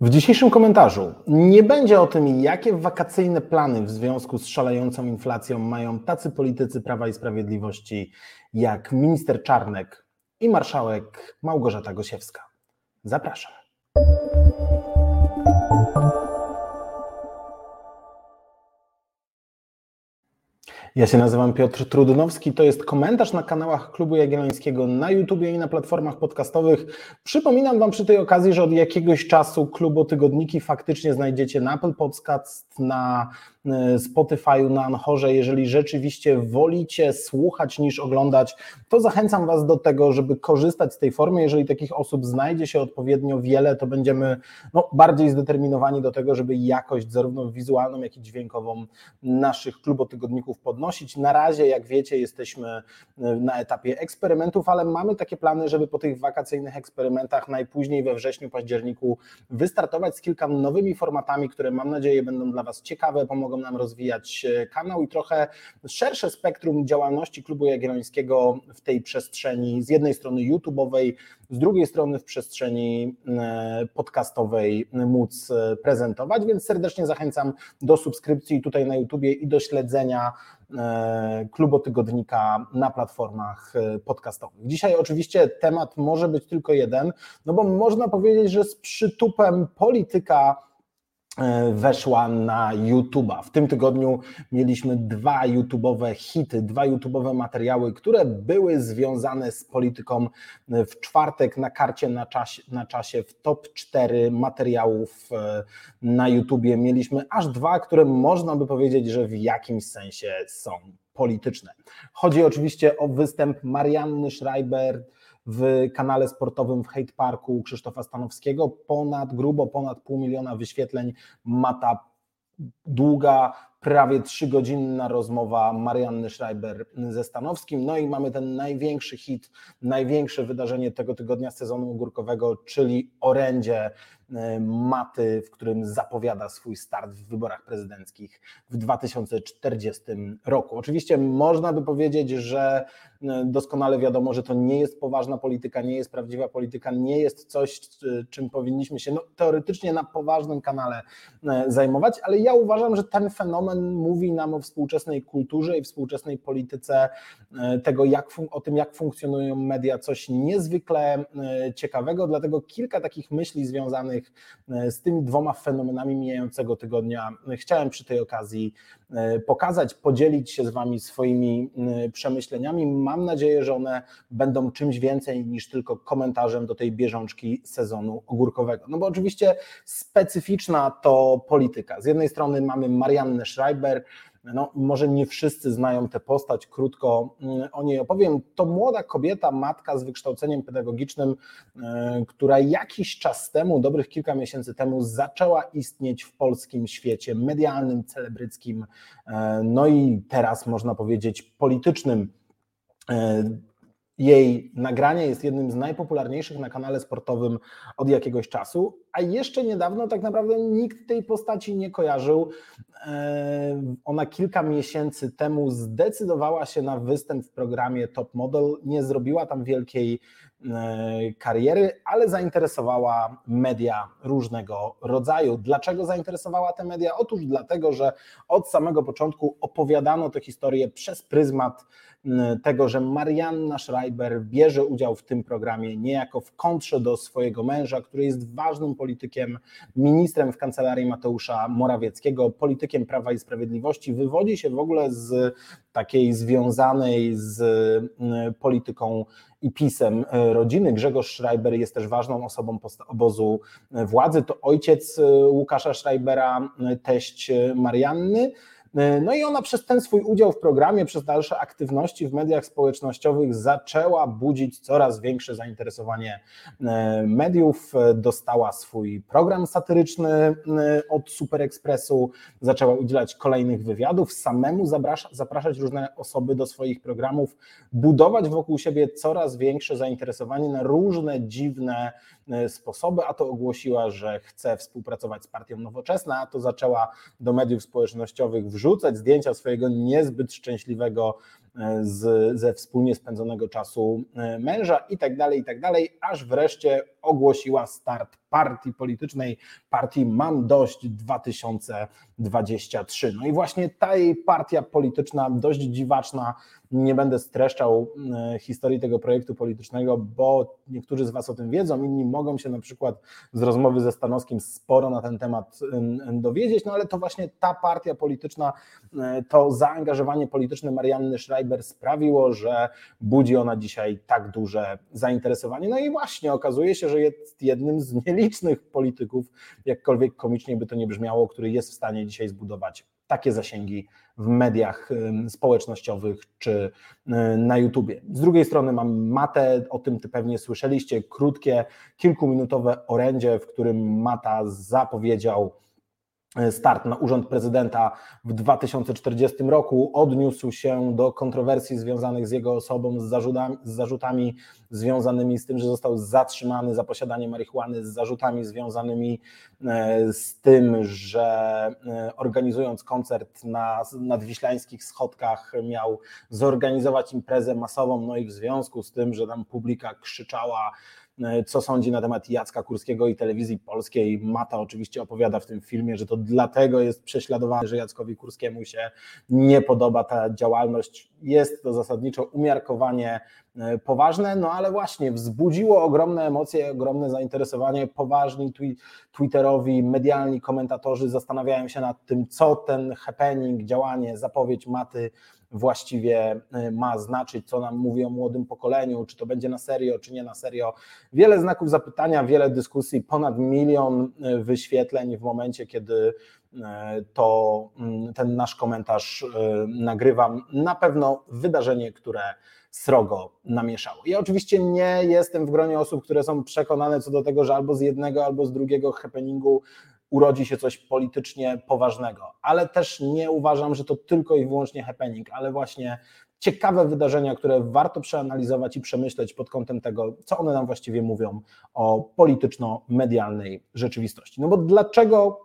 W dzisiejszym komentarzu nie będzie o tym, jakie wakacyjne plany w związku z szalejącą inflacją mają tacy politycy Prawa i Sprawiedliwości jak minister Czarnek i marszałek Małgorzata Gosiewska. Zapraszam. Ja się nazywam Piotr Trudnowski. To jest komentarz na kanałach Klubu Jagiellońskiego na YouTubie i na platformach podcastowych. Przypominam Wam przy tej okazji, że od jakiegoś czasu Klubo Tygodniki faktycznie znajdziecie na Apple Podcast, na E, Spotify'u, na Anchorze. Jeżeli rzeczywiście wolicie słuchać niż oglądać, to zachęcam Was do tego, żeby korzystać z tej formy. Jeżeli takich osób znajdzie się odpowiednio wiele, to będziemy no, bardziej zdeterminowani do tego, żeby jakość zarówno wizualną, jak i dźwiękową naszych klubotygodników podnosić. Na razie, jak wiecie, jesteśmy e, na etapie eksperymentów, ale mamy takie plany, żeby po tych wakacyjnych eksperymentach najpóźniej we wrześniu, październiku wystartować z kilka nowymi formatami, które mam nadzieję będą dla Was ciekawe, pomogą nam rozwijać e, kanał i trochę szersze spektrum działalności Klubu Jagiellońskiego w tej przestrzeni, z jednej strony YouTube'owej, z drugiej strony w przestrzeni e, podcastowej móc prezentować, więc serdecznie zachęcam do subskrypcji tutaj na YouTubie i do śledzenia klubotygodnika na platformach podcastowych. Dzisiaj oczywiście temat może być tylko jeden, no bo można powiedzieć, że z przytupem polityka E, weszła na YouTube'a. W tym tygodniu mieliśmy dwa YouTube'owe hity, dwa YouTube'owe materiały, które były związane z polityką. W czwartek na karcie na czasie, na czasie w top 4 materiałów e, na YouTubie mieliśmy aż dwa, które można by powiedzieć, że w jakimś sensie są polityczne. Chodzi oczywiście o występ Marianny Schreiber, w kanale sportowym w Hate Parku Krzysztofa Stanowskiego. Ponad, grubo ponad pół miliona wyświetleń ma ta długa, prawie trzygodzinna rozmowa Marianny Schreiber ze Stanowskim. No i mamy ten największy hit, największe wydarzenie tego tygodnia sezonu ogórkowego, czyli orędzie maty, w którym zapowiada swój start w wyborach prezydenckich w 2040 roku. Oczywiście można by powiedzieć, że e, doskonale wiadomo, że to nie jest poważna polityka, nie jest prawdziwa polityka, nie jest coś, czym powinniśmy się no, teoretycznie na poważnym kanale e, zajmować, ale ja uważam, że ten fenomen mówi nam o współczesnej kulturze i współczesnej polityce, tego jak, o tym, jak funkcjonują media, coś niezwykle ciekawego, dlatego kilka takich myśli związanych E, z tymi dwoma fenomenami mijającego tygodnia chciałem przy tej okazji e, pokazać, podzielić się z Wami swoimi e, przemyśleniami. Mam nadzieję, że one będą czymś więcej niż tylko komentarzem do tej bieżączki sezonu ogórkowego. No bo oczywiście specyficzna to polityka. Z jednej strony mamy Mariannę Schreiber, no, może nie wszyscy znają tę postać, krótko mm, o niej opowiem. To młoda kobieta, matka z wykształceniem pedagogicznym, e, która jakiś czas temu, dobrych kilka miesięcy temu, zaczęła istnieć w polskim świecie medialnym, celebryckim, e, no i teraz można powiedzieć politycznym. Jej nagranie jest jednym z najpopularniejszych na kanale sportowym od jakiegoś czasu, a jeszcze niedawno tak naprawdę nikt tej postaci nie kojarzył. E, ona kilka miesięcy temu zdecydowała się na występ w programie Top Model. Nie zrobiła tam wielkiej e, kariery, ale zainteresowała media różnego rodzaju. Dlaczego zainteresowała te media? Otóż dlatego, że od samego początku opowiadano tę historię przez pryzmat tego, że Marianna Schreiber bierze udział w tym programie niejako w kontrze do swojego męża, który jest ważnym politykiem, ministrem w kancelarii Mateusza Morawieckiego, politykiem Prawa i Sprawiedliwości, wywodzi się w ogóle z takiej związanej z polityką i pisem e, rodziny. Grzegorz Schreiber jest też ważną osobą obozu władzy. To ojciec Łukasza Schreibera, teść Marianny. E, no i ona przez ten swój udział w programie, przez dalsze aktywności w mediach społecznościowych zaczęła budzić coraz większe zainteresowanie e, mediów. E, dostała swój program satyryczny od Super Expressu, zaczęła udzielać kolejnych wywiadów, samemu zaprasza, zapraszać różne osoby do swoich programów, budować wokół siebie coraz większe zainteresowanie na różne dziwne sposoby, a to ogłosiła, że chce współpracować z partią Nowoczesna, a to zaczęła do mediów społecznościowych wrzucać wrzucać zdjęcia swojego niezbyt szczęśliwego z, ze wspólnie spędzonego czasu męża i tak dalej, i tak dalej, aż wreszcie ogłosiła start partii politycznej, partii Mam Dość 2023. No i właśnie ta jej partia polityczna, dość dziwaczna, nie będę streszczał e, historii tego projektu politycznego, bo niektórzy z Was o tym wiedzą, inni mogą się na przykład z rozmowy ze Stanowskim sporo na ten temat dowiedzieć, no ale to właśnie ta partia polityczna, e, to zaangażowanie polityczne Marianny Schreiber sprawiło, że budzi ona dzisiaj tak duże zainteresowanie. No i właśnie okazuje się, że jest jednym z nielicznych polityków, jakkolwiek komicznie by to nie brzmiało, który jest w stanie dzisiaj zbudować takie zasięgi w mediach społecznościowych czy na YouTubie. Z drugiej strony mam Matę, o tym ty pewnie słyszeliście, krótkie, kilkuminutowe orędzie, w którym Mata zapowiedział start na urząd prezydenta w 2040 roku, odniósł się do kontrowersji związanych z jego osobą, z zarzutami, z zarzutami związanymi z tym, że został zatrzymany za posiadanie marihuany, z zarzutami związanymi e, z tym, że e, organizując koncert na nadwiślańskich schodkach miał zorganizować imprezę masową, no i w związku z tym, że tam publika krzyczała E, co sądzi na temat Jacka Kurskiego i telewizji polskiej. Mata oczywiście opowiada w tym filmie, że to dlatego jest prześladowany, że Jackowi Kurskiemu się nie podoba ta działalność. Jest to zasadniczo umiarkowanie e, poważne, no ale właśnie wzbudziło ogromne emocje, ogromne zainteresowanie. Poważni twitterowi, medialni komentatorzy zastanawiają się nad tym, co ten happening, działanie, zapowiedź Maty właściwie y, ma znaczyć, co nam mówi o młodym pokoleniu, czy to będzie na serio, czy nie na serio. Wiele znaków zapytania, wiele dyskusji, ponad milion y, wyświetleń w momencie, kiedy y, to mm, ten nasz komentarz nagrywam. Na pewno wydarzenie, które srogo namieszało. Ja oczywiście nie jestem w gronie osób, które są przekonane co do tego, że albo z jednego, albo z drugiego happeningu urodzi się coś politycznie poważnego, ale też nie uważam, że to tylko i wyłącznie happening, ale właśnie ciekawe wydarzenia, które warto przeanalizować i przemyśleć pod kątem tego, co one nam właściwie mówią o polityczno-medialnej rzeczywistości. No bo dlaczego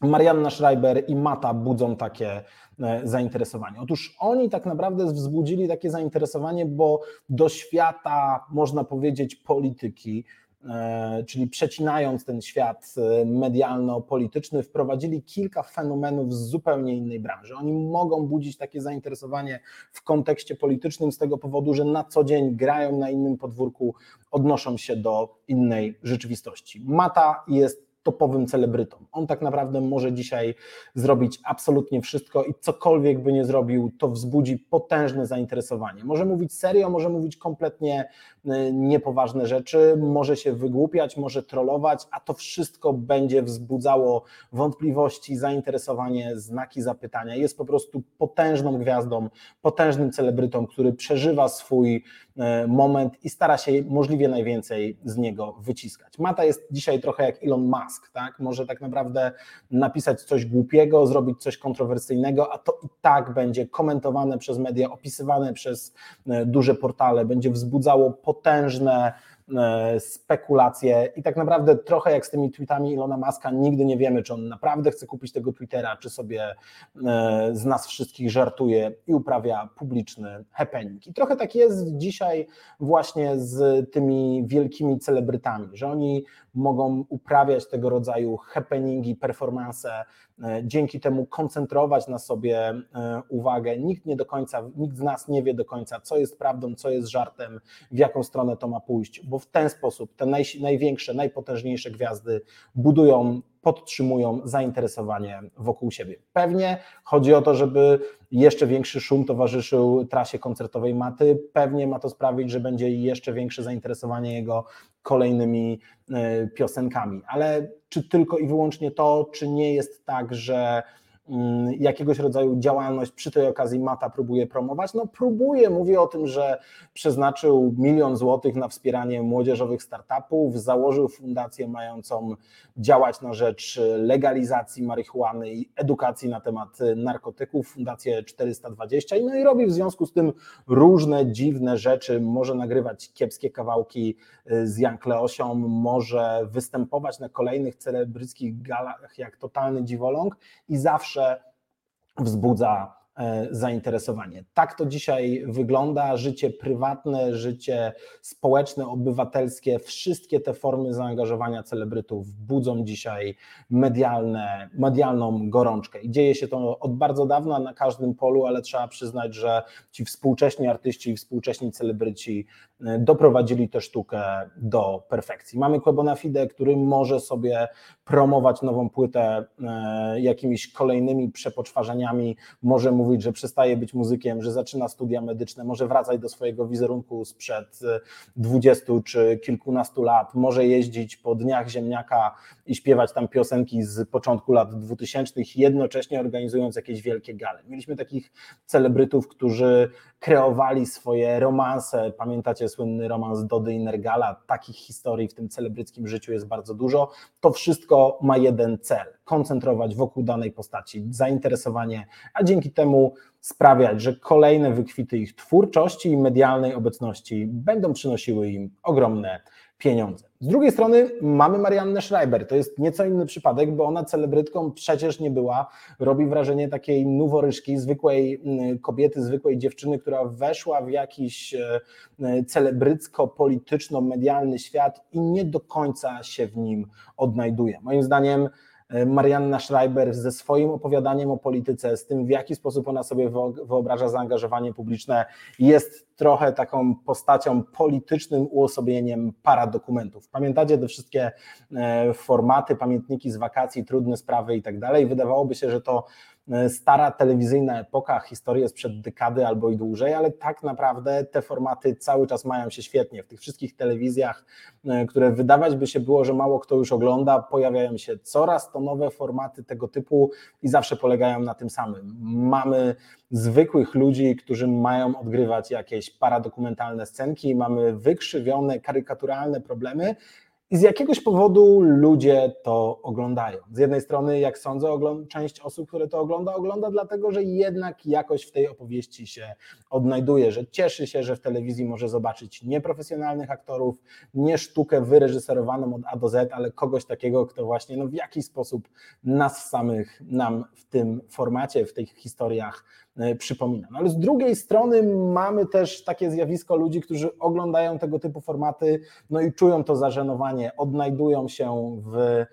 Marianna Schreiber i Mata budzą takie e, zainteresowanie. Otóż oni tak naprawdę wzbudzili takie zainteresowanie, bo do świata, można powiedzieć, polityki czyli przecinając ten świat e, medialno-polityczny, wprowadzili kilka fenomenów z zupełnie innej branży. Oni mogą budzić takie zainteresowanie w kontekście politycznym z tego powodu, że na co dzień grają na innym podwórku, odnoszą się do innej rzeczywistości. Mata jest topowym celebrytą. On tak naprawdę może dzisiaj zrobić absolutnie wszystko i cokolwiek by nie zrobił, to wzbudzi potężne zainteresowanie. Może mówić serio, może mówić kompletnie y, niepoważne rzeczy, może się wygłupiać, może trollować, a to wszystko będzie wzbudzało wątpliwości, zainteresowanie, znaki zapytania. Jest po prostu potężną gwiazdą, potężnym celebrytą, który przeżywa swój moment i stara się możliwie najwięcej z niego wyciskać. Mata jest dzisiaj trochę jak Elon Musk tak? Może tak naprawdę napisać coś głupiego, zrobić coś kontrowersyjnego, a to i tak będzie komentowane przez media, opisywane przez e, duże portale, będzie wzbudzało potężne E, spekulacje i tak naprawdę trochę jak z tymi tweetami Ilona Maska, nigdy nie wiemy, czy on naprawdę chce kupić tego Twittera, czy sobie e, z nas wszystkich żartuje i uprawia publiczny happening. I trochę tak jest dzisiaj właśnie z tymi wielkimi celebrytami, że oni mogą uprawiać tego rodzaju happeningi, performance, e, dzięki temu koncentrować na sobie uwagę. Nikt nie do końca, nikt z nas nie wie do końca, co jest prawdą, co jest żartem, w jaką stronę to ma pójść, bo w ten sposób te naj, największe, najpotężniejsze gwiazdy budują, podtrzymują zainteresowanie wokół siebie. Pewnie chodzi o to, żeby jeszcze większy szum towarzyszył trasie koncertowej Maty. Pewnie ma to sprawić, że będzie jeszcze większe zainteresowanie jego kolejnymi e, piosenkami. Ale czy tylko i wyłącznie to, czy nie jest tak, że jakiegoś rodzaju działalność przy tej okazji Mata próbuje promować? No próbuje, mówi o tym, że przeznaczył milion złotych na wspieranie młodzieżowych startupów, założył fundację mającą działać na rzecz legalizacji marihuany i edukacji na temat narkotyków, fundację 420, no i robi w związku z tym różne dziwne rzeczy, może nagrywać kiepskie kawałki y, z Jan Kleosią, może występować na kolejnych celebryckich galach jak totalny dziwoląg i zawsze wzbudza E, zainteresowanie. Tak to dzisiaj wygląda. Życie prywatne, życie społeczne, obywatelskie, wszystkie te formy zaangażowania celebrytów budzą dzisiaj medialne, medialną gorączkę. I dzieje się to od bardzo dawna na każdym polu, ale trzeba przyznać, że ci współcześni artyści i współcześni celebryci e, doprowadzili tę sztukę do perfekcji. Mamy Quebona Fide, który może sobie promować nową płytę e, jakimiś kolejnymi przepoczwarzeniami, może mówić, że przestaje być muzykiem, że zaczyna studia medyczne, może wracać do swojego wizerunku sprzed 20 e, czy kilkunastu lat, może jeździć po dniach ziemniaka i śpiewać tam piosenki z początku lat 2000, jednocześnie organizując jakieś wielkie gale. Mieliśmy takich celebrytów, którzy kreowali swoje romanse. Pamiętacie słynny romans Dody i Nergala? Takich historii w tym celebryckim życiu jest bardzo dużo. To wszystko ma jeden cel: koncentrować wokół danej postaci zainteresowanie, a dzięki temu sprawiać, że kolejne wykwity ich twórczości i medialnej obecności będą przynosiły im ogromne pieniądze. Z drugiej strony mamy Mariannę Schreiber. To jest nieco inny przypadek, bo ona celebrytką przecież nie była. Robi wrażenie takiej noworyżki, zwykłej mm, kobiety, zwykłej dziewczyny, która weszła w jakiś e, e, celebrycko-polityczno-medialny świat i nie do końca się w nim odnajduje. Moim zdaniem Marianna Schreiber ze swoim opowiadaniem o polityce, z tym w jaki sposób ona sobie wyobraża zaangażowanie publiczne, jest trochę taką postacią politycznym uosobieniem paradokumentów. Pamiętacie te wszystkie e, formaty, pamiętniki z wakacji, trudne sprawy i tak dalej. Wydawałoby się, że to E, stara telewizyjna epoka, historię sprzed dekady albo i dłużej, ale tak naprawdę te formaty cały czas mają się świetnie. W tych wszystkich telewizjach, e, które wydawać by się było, że mało kto już ogląda, pojawiają się coraz to nowe formaty tego typu i zawsze polegają na tym samym. Mamy zwykłych ludzi, którzy mają odgrywać jakieś paradokumentalne scenki, mamy wykrzywione, karykaturalne problemy, i z jakiegoś powodu ludzie to oglądają. Z jednej strony, jak sądzę, część osób, które to ogląda, ogląda dlatego, że jednak jakoś w tej opowieści się odnajduje, że cieszy się, że w telewizji może zobaczyć nieprofesjonalnych aktorów, nie sztukę wyreżyserowaną od A do Z, ale kogoś takiego, kto właśnie no, w jakiś sposób nas samych nam w tym formacie, w tych historiach przypominam. Ale z drugiej strony mamy też takie zjawisko ludzi, którzy oglądają tego typu formaty, no i czują to zażenowanie, odnajdują się w e,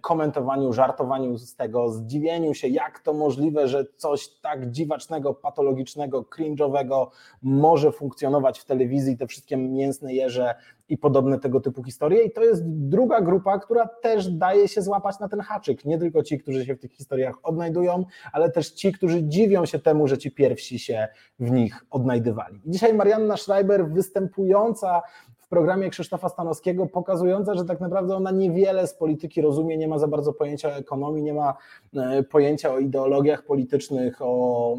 komentowaniu, żartowaniu z tego, zdziwieniu się, jak to możliwe, że coś tak dziwacznego, patologicznego, cringe'owego może funkcjonować w telewizji, te wszystkie mięsne jeże i podobne tego typu historie. I to jest druga grupa, która też daje się złapać na ten haczyk. Nie tylko ci, którzy się w tych historiach odnajdują, ale też ci, którzy dziwią się temu, że ci pierwsi się w nich odnajdywali. I dzisiaj Marianna Schreiber, występująca programie Krzysztofa Stanowskiego, pokazująca, że tak naprawdę ona niewiele z polityki rozumie, nie ma za bardzo pojęcia o ekonomii, nie ma e, pojęcia o ideologiach politycznych, o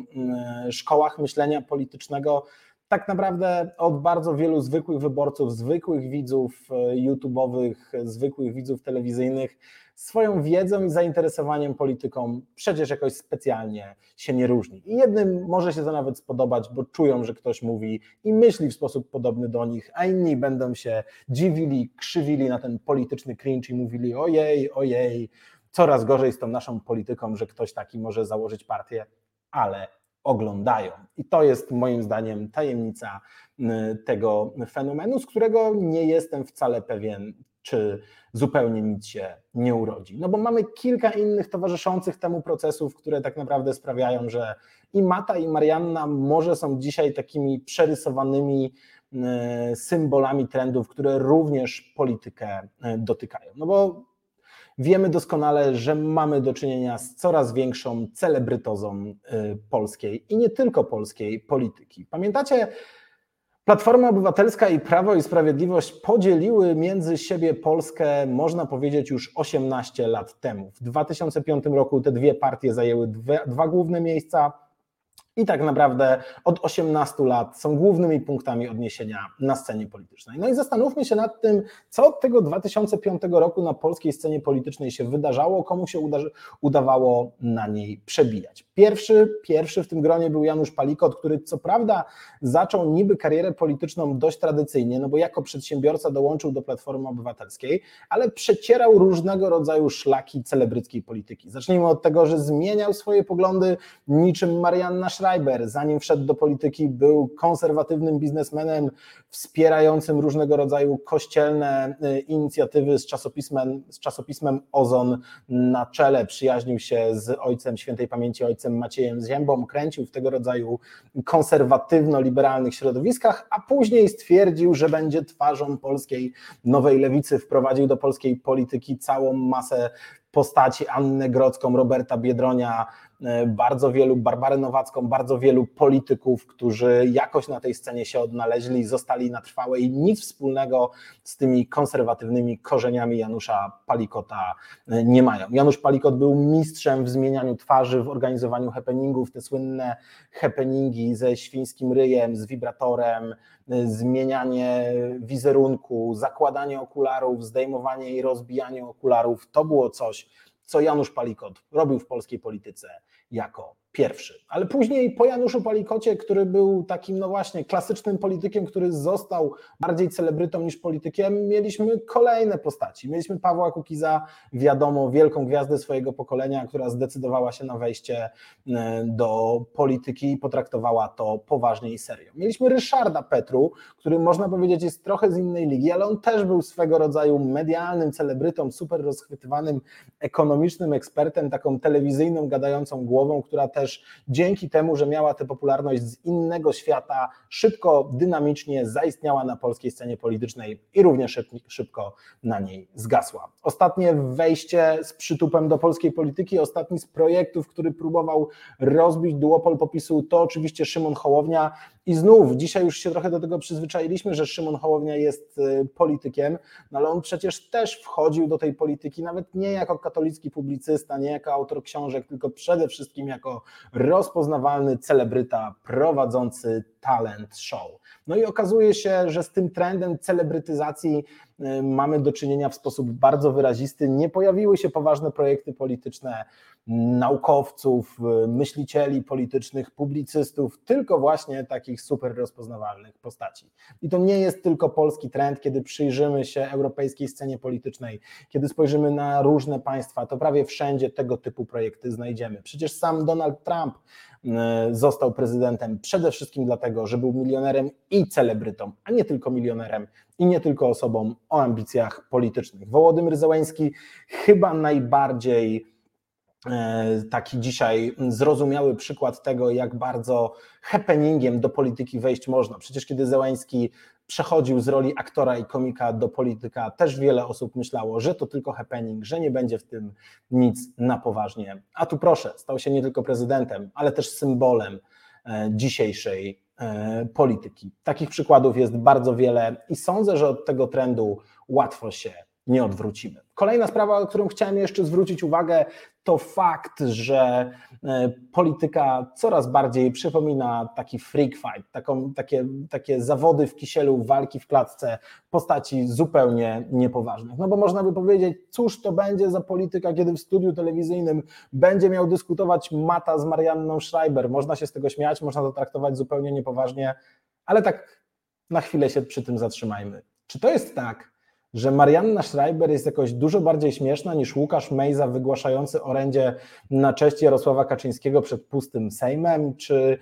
e, szkołach myślenia politycznego. Tak naprawdę od bardzo wielu zwykłych wyborców, zwykłych widzów e, YouTube'owych, zwykłych widzów telewizyjnych, swoją wiedzą i zainteresowaniem polityką przecież jakoś specjalnie się nie różni. I jednym może się to nawet spodobać, bo czują, że ktoś mówi i myśli w sposób podobny do nich, a inni będą się dziwili, krzywili na ten polityczny cringe i mówili ojej, ojej, coraz gorzej z tą naszą polityką, że ktoś taki może założyć partię, ale oglądają. I to jest moim zdaniem tajemnica y, tego fenomenu, z którego nie jestem wcale pewien, czy zupełnie nic się nie urodzi. No bo mamy kilka innych towarzyszących temu procesów, które tak naprawdę sprawiają, że i Mata, i Marianna może są dzisiaj takimi przerysowanymi y, symbolami trendów, które również politykę y, dotykają. No bo Wiemy doskonale, że mamy do czynienia z coraz większą celebrytozą y, polskiej i nie tylko polskiej polityki. Pamiętacie, Platforma Obywatelska i Prawo i Sprawiedliwość podzieliły między siebie Polskę, można powiedzieć, już 18 lat temu. W 2005 roku te dwie partie zajęły dwie, dwa główne miejsca i tak naprawdę od 18 lat są głównymi punktami odniesienia na scenie politycznej. No i zastanówmy się nad tym, co od tego 2005 roku na polskiej scenie politycznej się wydarzało, komu się udawało na niej przebijać. Pierwszy, pierwszy w tym gronie był Janusz Palikot, który co prawda zaczął niby karierę polityczną dość tradycyjnie, no bo jako przedsiębiorca dołączył do Platformy Obywatelskiej, ale przecierał różnego rodzaju szlaki celebryckiej polityki. Zacznijmy od tego, że zmieniał swoje poglądy niczym Marianna Schreiber, Schreiber, zanim wszedł do polityki, był konserwatywnym biznesmenem wspierającym różnego rodzaju kościelne y, inicjatywy z czasopismem, z czasopismem Ozon na czele. Przyjaźnił się z ojcem świętej pamięci, ojcem Maciejem Ziębą, kręcił w tego rodzaju konserwatywno-liberalnych środowiskach, a później stwierdził, że będzie twarzą polskiej nowej lewicy, wprowadził do polskiej polityki całą masę postaci. Annę Grodzką, Roberta Biedronia, bardzo wielu, Barbarę Nowacką, bardzo wielu polityków, którzy jakoś na tej scenie się odnaleźli, zostali na trwałe i nic wspólnego z tymi konserwatywnymi korzeniami Janusza Palikota e, nie mają. Janusz Palikot był mistrzem w zmienianiu twarzy, w organizowaniu happeningów, te słynne happeningi ze świńskim ryjem, z wibratorem, e, zmienianie wizerunku, zakładanie okularów, zdejmowanie i rozbijanie okularów, to było coś, co Janusz Palikot robił w polskiej polityce jako pierwszy. Ale później po Januszu Palikocie, który był takim, no właśnie, klasycznym politykiem, który został bardziej celebrytą niż politykiem, mieliśmy kolejne postaci. Mieliśmy Pawła Kukiza, wiadomo, wielką gwiazdę swojego pokolenia, która zdecydowała się na wejście e, do polityki i potraktowała to poważnie i serio. Mieliśmy Ryszarda Petru, który można powiedzieć jest trochę z innej ligi, ale on też był swego rodzaju medialnym celebrytą, super rozchwytywanym ekonomicznym ekspertem, taką telewizyjną, gadającą głową, która też też dzięki temu, że miała tę popularność z innego świata, szybko, dynamicznie zaistniała na polskiej scenie politycznej i również szybko na niej zgasła. Ostatnie wejście z przytupem do polskiej polityki, ostatni z projektów, który próbował rozbić duopol popisu, to oczywiście Szymon Hołownia. I znów, dzisiaj już się trochę do tego przyzwyczailiśmy, że Szymon Hołownia jest y, politykiem, no ale on przecież też wchodził do tej polityki, nawet nie jako katolicki publicysta, nie jako autor książek, tylko przede wszystkim jako rozpoznawalny celebryta prowadzący talent show. No i okazuje się, że z tym trendem celebrytyzacji y, mamy do czynienia w sposób bardzo wyrazisty. Nie pojawiły się poważne projekty polityczne naukowców, y, myślicieli politycznych, publicystów, tylko właśnie takich super rozpoznawalnych postaci. I to nie jest tylko polski trend, kiedy przyjrzymy się europejskiej scenie politycznej, kiedy spojrzymy na różne państwa, to prawie wszędzie tego typu projekty znajdziemy. Przecież sam Donald Trump y, został prezydentem przede wszystkim dlatego, że był milionerem i celebrytą, a nie tylko milionerem i nie tylko osobą o ambicjach politycznych. Wołodymyr Zełański chyba najbardziej taki dzisiaj zrozumiały przykład tego, jak bardzo happeningiem do polityki wejść można. Przecież kiedy Zełański przechodził z roli aktora i komika do polityka, też wiele osób myślało, że to tylko happening, że nie będzie w tym nic na poważnie. A tu proszę, stał się nie tylko prezydentem, ale też symbolem e, dzisiejszej e, polityki. Takich przykładów jest bardzo wiele i sądzę, że od tego trendu łatwo się nie odwrócimy. Kolejna sprawa, o którą chciałem jeszcze zwrócić uwagę, to fakt, że e, polityka coraz bardziej przypomina taki freak fight, taką, takie, takie zawody w kisielu, walki w klatce postaci zupełnie niepoważnych. No bo można by powiedzieć, cóż to będzie za polityka, kiedy w studiu telewizyjnym będzie miał dyskutować Mata z Marianną Schreiber. Można się z tego śmiać, można to traktować zupełnie niepoważnie, ale tak na chwilę się przy tym zatrzymajmy. Czy to jest tak, że Marianna Schreiber jest jakoś dużo bardziej śmieszna niż Łukasz Mejza wygłaszający orędzie na cześć Jarosława Kaczyńskiego przed pustym Sejmem, czy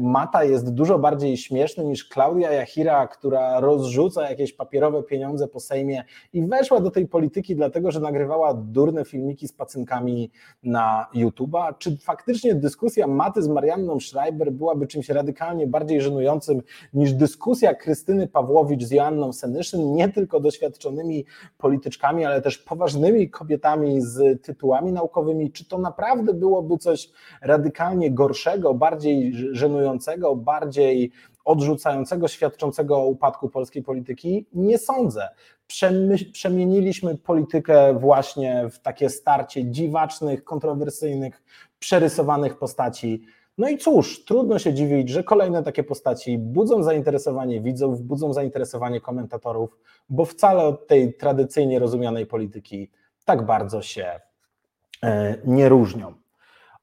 Mata jest dużo bardziej śmieszny niż Klaudia Jachira, która rozrzuca jakieś papierowe pieniądze po Sejmie i weszła do tej polityki dlatego, że nagrywała durne filmiki z pacynkami na YouTube'a. Czy faktycznie dyskusja Maty z Marianną Schreiber byłaby czymś radykalnie bardziej żenującym niż dyskusja Krystyny Pawłowicz z Joanną Senyszyn, nie tylko doświadczonymi polityczkami, ale też poważnymi kobietami z tytułami naukowymi? Czy to naprawdę byłoby coś radykalnie gorszego, bardziej żenującego, bardziej odrzucającego, świadczącego o upadku polskiej polityki? Nie sądzę. Przemieniliśmy politykę właśnie w takie starcie dziwacznych, kontrowersyjnych, przerysowanych postaci. No i cóż, trudno się dziwić, że kolejne takie postaci budzą zainteresowanie widzów, budzą zainteresowanie komentatorów, bo wcale od tej tradycyjnie rozumianej polityki tak bardzo się e, nie różnią.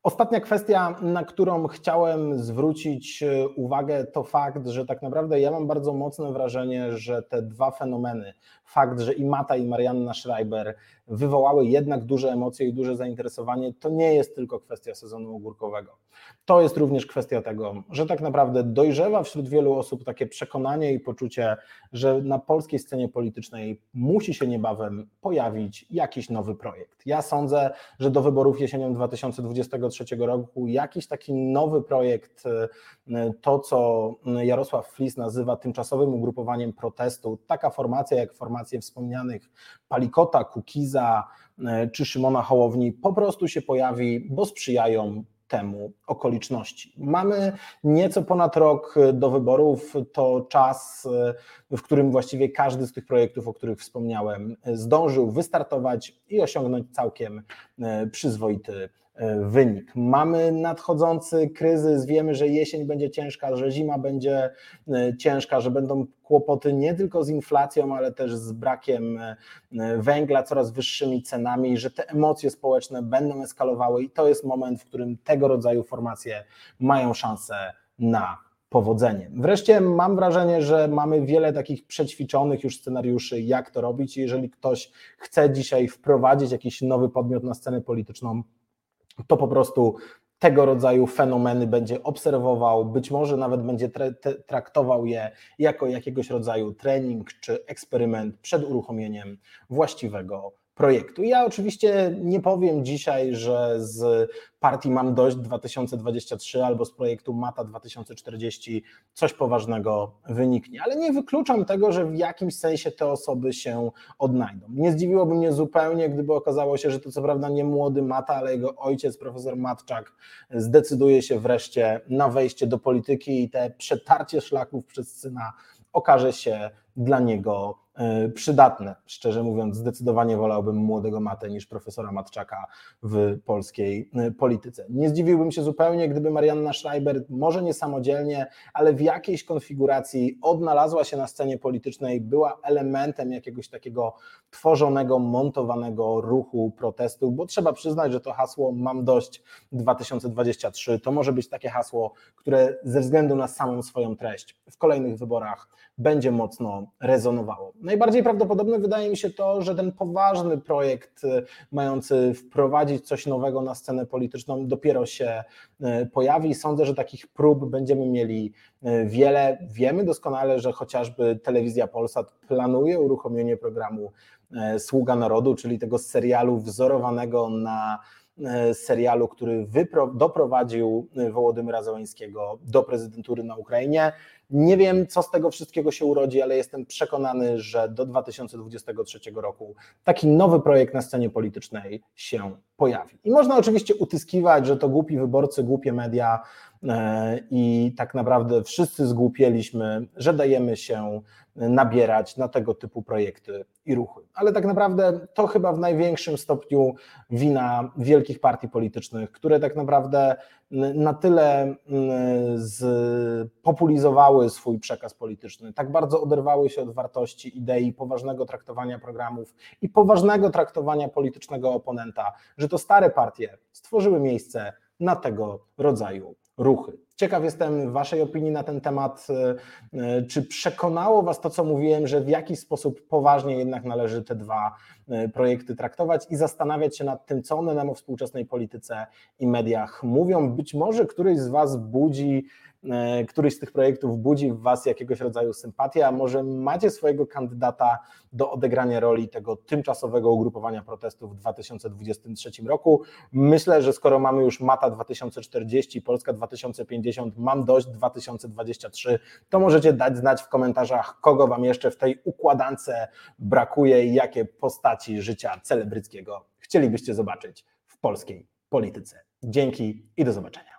Ostatnia kwestia, na którą chciałem zwrócić e, uwagę, to fakt, że tak naprawdę ja mam bardzo mocne wrażenie, że te dwa fenomeny fakt, że i Mata i Marianna Schreiber wywołały jednak duże emocje i duże zainteresowanie, to nie jest tylko kwestia sezonu ogórkowego. To jest również kwestia tego, że tak naprawdę dojrzewa wśród wielu osób takie przekonanie i poczucie, że na polskiej scenie politycznej musi się niebawem pojawić jakiś nowy projekt. Ja sądzę, że do wyborów jesienią 2023 roku. Jakiś taki nowy projekt, to co Jarosław Flis nazywa tymczasowym ugrupowaniem protestu, taka formacja jak formacje wspomnianych Palikota, Kukiza czy Szymona Hołowni po prostu się pojawi, bo sprzyjają temu okoliczności. Mamy nieco ponad rok do wyborów, to czas, w którym właściwie każdy z tych projektów, o których wspomniałem, zdążył wystartować i osiągnąć całkiem przyzwoity wynik. Mamy nadchodzący kryzys, wiemy, że jesień będzie ciężka, że zima będzie e, ciężka, że będą kłopoty nie tylko z inflacją, ale też z brakiem e, węgla, coraz wyższymi cenami, że te emocje społeczne będą eskalowały i to jest moment, w którym tego rodzaju formacje mają szansę na powodzenie. Wreszcie mam wrażenie, że mamy wiele takich przećwiczonych już scenariuszy, jak to robić. Jeżeli ktoś chce dzisiaj wprowadzić jakiś nowy podmiot na scenę polityczną, to po prostu tego rodzaju fenomeny będzie obserwował, być może nawet będzie traktował je jako jakiegoś rodzaju trening czy eksperyment przed uruchomieniem właściwego projektu. Ja oczywiście nie powiem dzisiaj, że z partii Mam Dość 2023 albo z projektu Mata 2040 coś poważnego wyniknie, ale nie wykluczam tego, że w jakimś sensie te osoby się odnajdą. Nie zdziwiłoby mnie zupełnie, gdyby okazało się, że to co prawda nie młody Mata, ale jego ojciec, profesor Matczak, zdecyduje się wreszcie na wejście do polityki i te przetarcie szlaków przez syna okaże się dla niego przydatne. Szczerze mówiąc, zdecydowanie wolałbym młodego Matę niż profesora Matczaka w polskiej e, polityce. Nie zdziwiłbym się zupełnie, gdyby Marianna Schreiber, może nie samodzielnie, ale w jakiejś konfiguracji odnalazła się na scenie politycznej, była elementem jakiegoś takiego tworzonego, montowanego ruchu protestu, bo trzeba przyznać, że to hasło Mam dość 2023 to może być takie hasło, które ze względu na samą swoją treść w kolejnych wyborach będzie mocno rezonowało. Najbardziej prawdopodobne wydaje mi się to, że ten poważny projekt y, mający wprowadzić coś nowego na scenę polityczną dopiero się y, pojawi. Sądzę, że takich prób będziemy mieli y, wiele. Wiemy doskonale, że chociażby telewizja Polsat planuje uruchomienie programu Sługa Narodu, czyli tego serialu wzorowanego na serialu, który doprowadził Wołodymyra Zełańskiego do prezydentury na Ukrainie. Nie wiem, co z tego wszystkiego się urodzi, ale jestem przekonany, że do 2023 roku taki nowy projekt na scenie politycznej się pojawi. I można oczywiście utyskiwać, że to głupi wyborcy, głupie media e, i tak naprawdę wszyscy zgłupieliśmy, że dajemy się nabierać na tego typu projekty i ruchy. Ale tak naprawdę to chyba w największym stopniu wina wielkich partii politycznych, które tak naprawdę na tyle spopulizowały swój przekaz polityczny, tak bardzo oderwały się od wartości, idei, poważnego traktowania programów i poważnego traktowania politycznego oponenta, że to stare partie stworzyły miejsce na tego rodzaju ruchy. Ciekaw jestem Waszej opinii na ten temat. E, e, czy przekonało Was to, co mówiłem, że w jakiś sposób poważnie jednak należy te dwa e, projekty traktować i zastanawiać się nad tym, co one nam o współczesnej polityce i mediach mówią? Być może któryś z Was budzi któryś z tych projektów budzi w Was jakiegoś rodzaju sympatię, a może macie swojego kandydata do odegrania roli tego tymczasowego ugrupowania protestów w 2023 roku. Myślę, że skoro mamy już Mata 2040, Polska 2050, mam dość 2023, to możecie dać znać w komentarzach, kogo Wam jeszcze w tej układance brakuje i jakie postaci życia celebryckiego chcielibyście zobaczyć w polskiej polityce. Dzięki i do zobaczenia.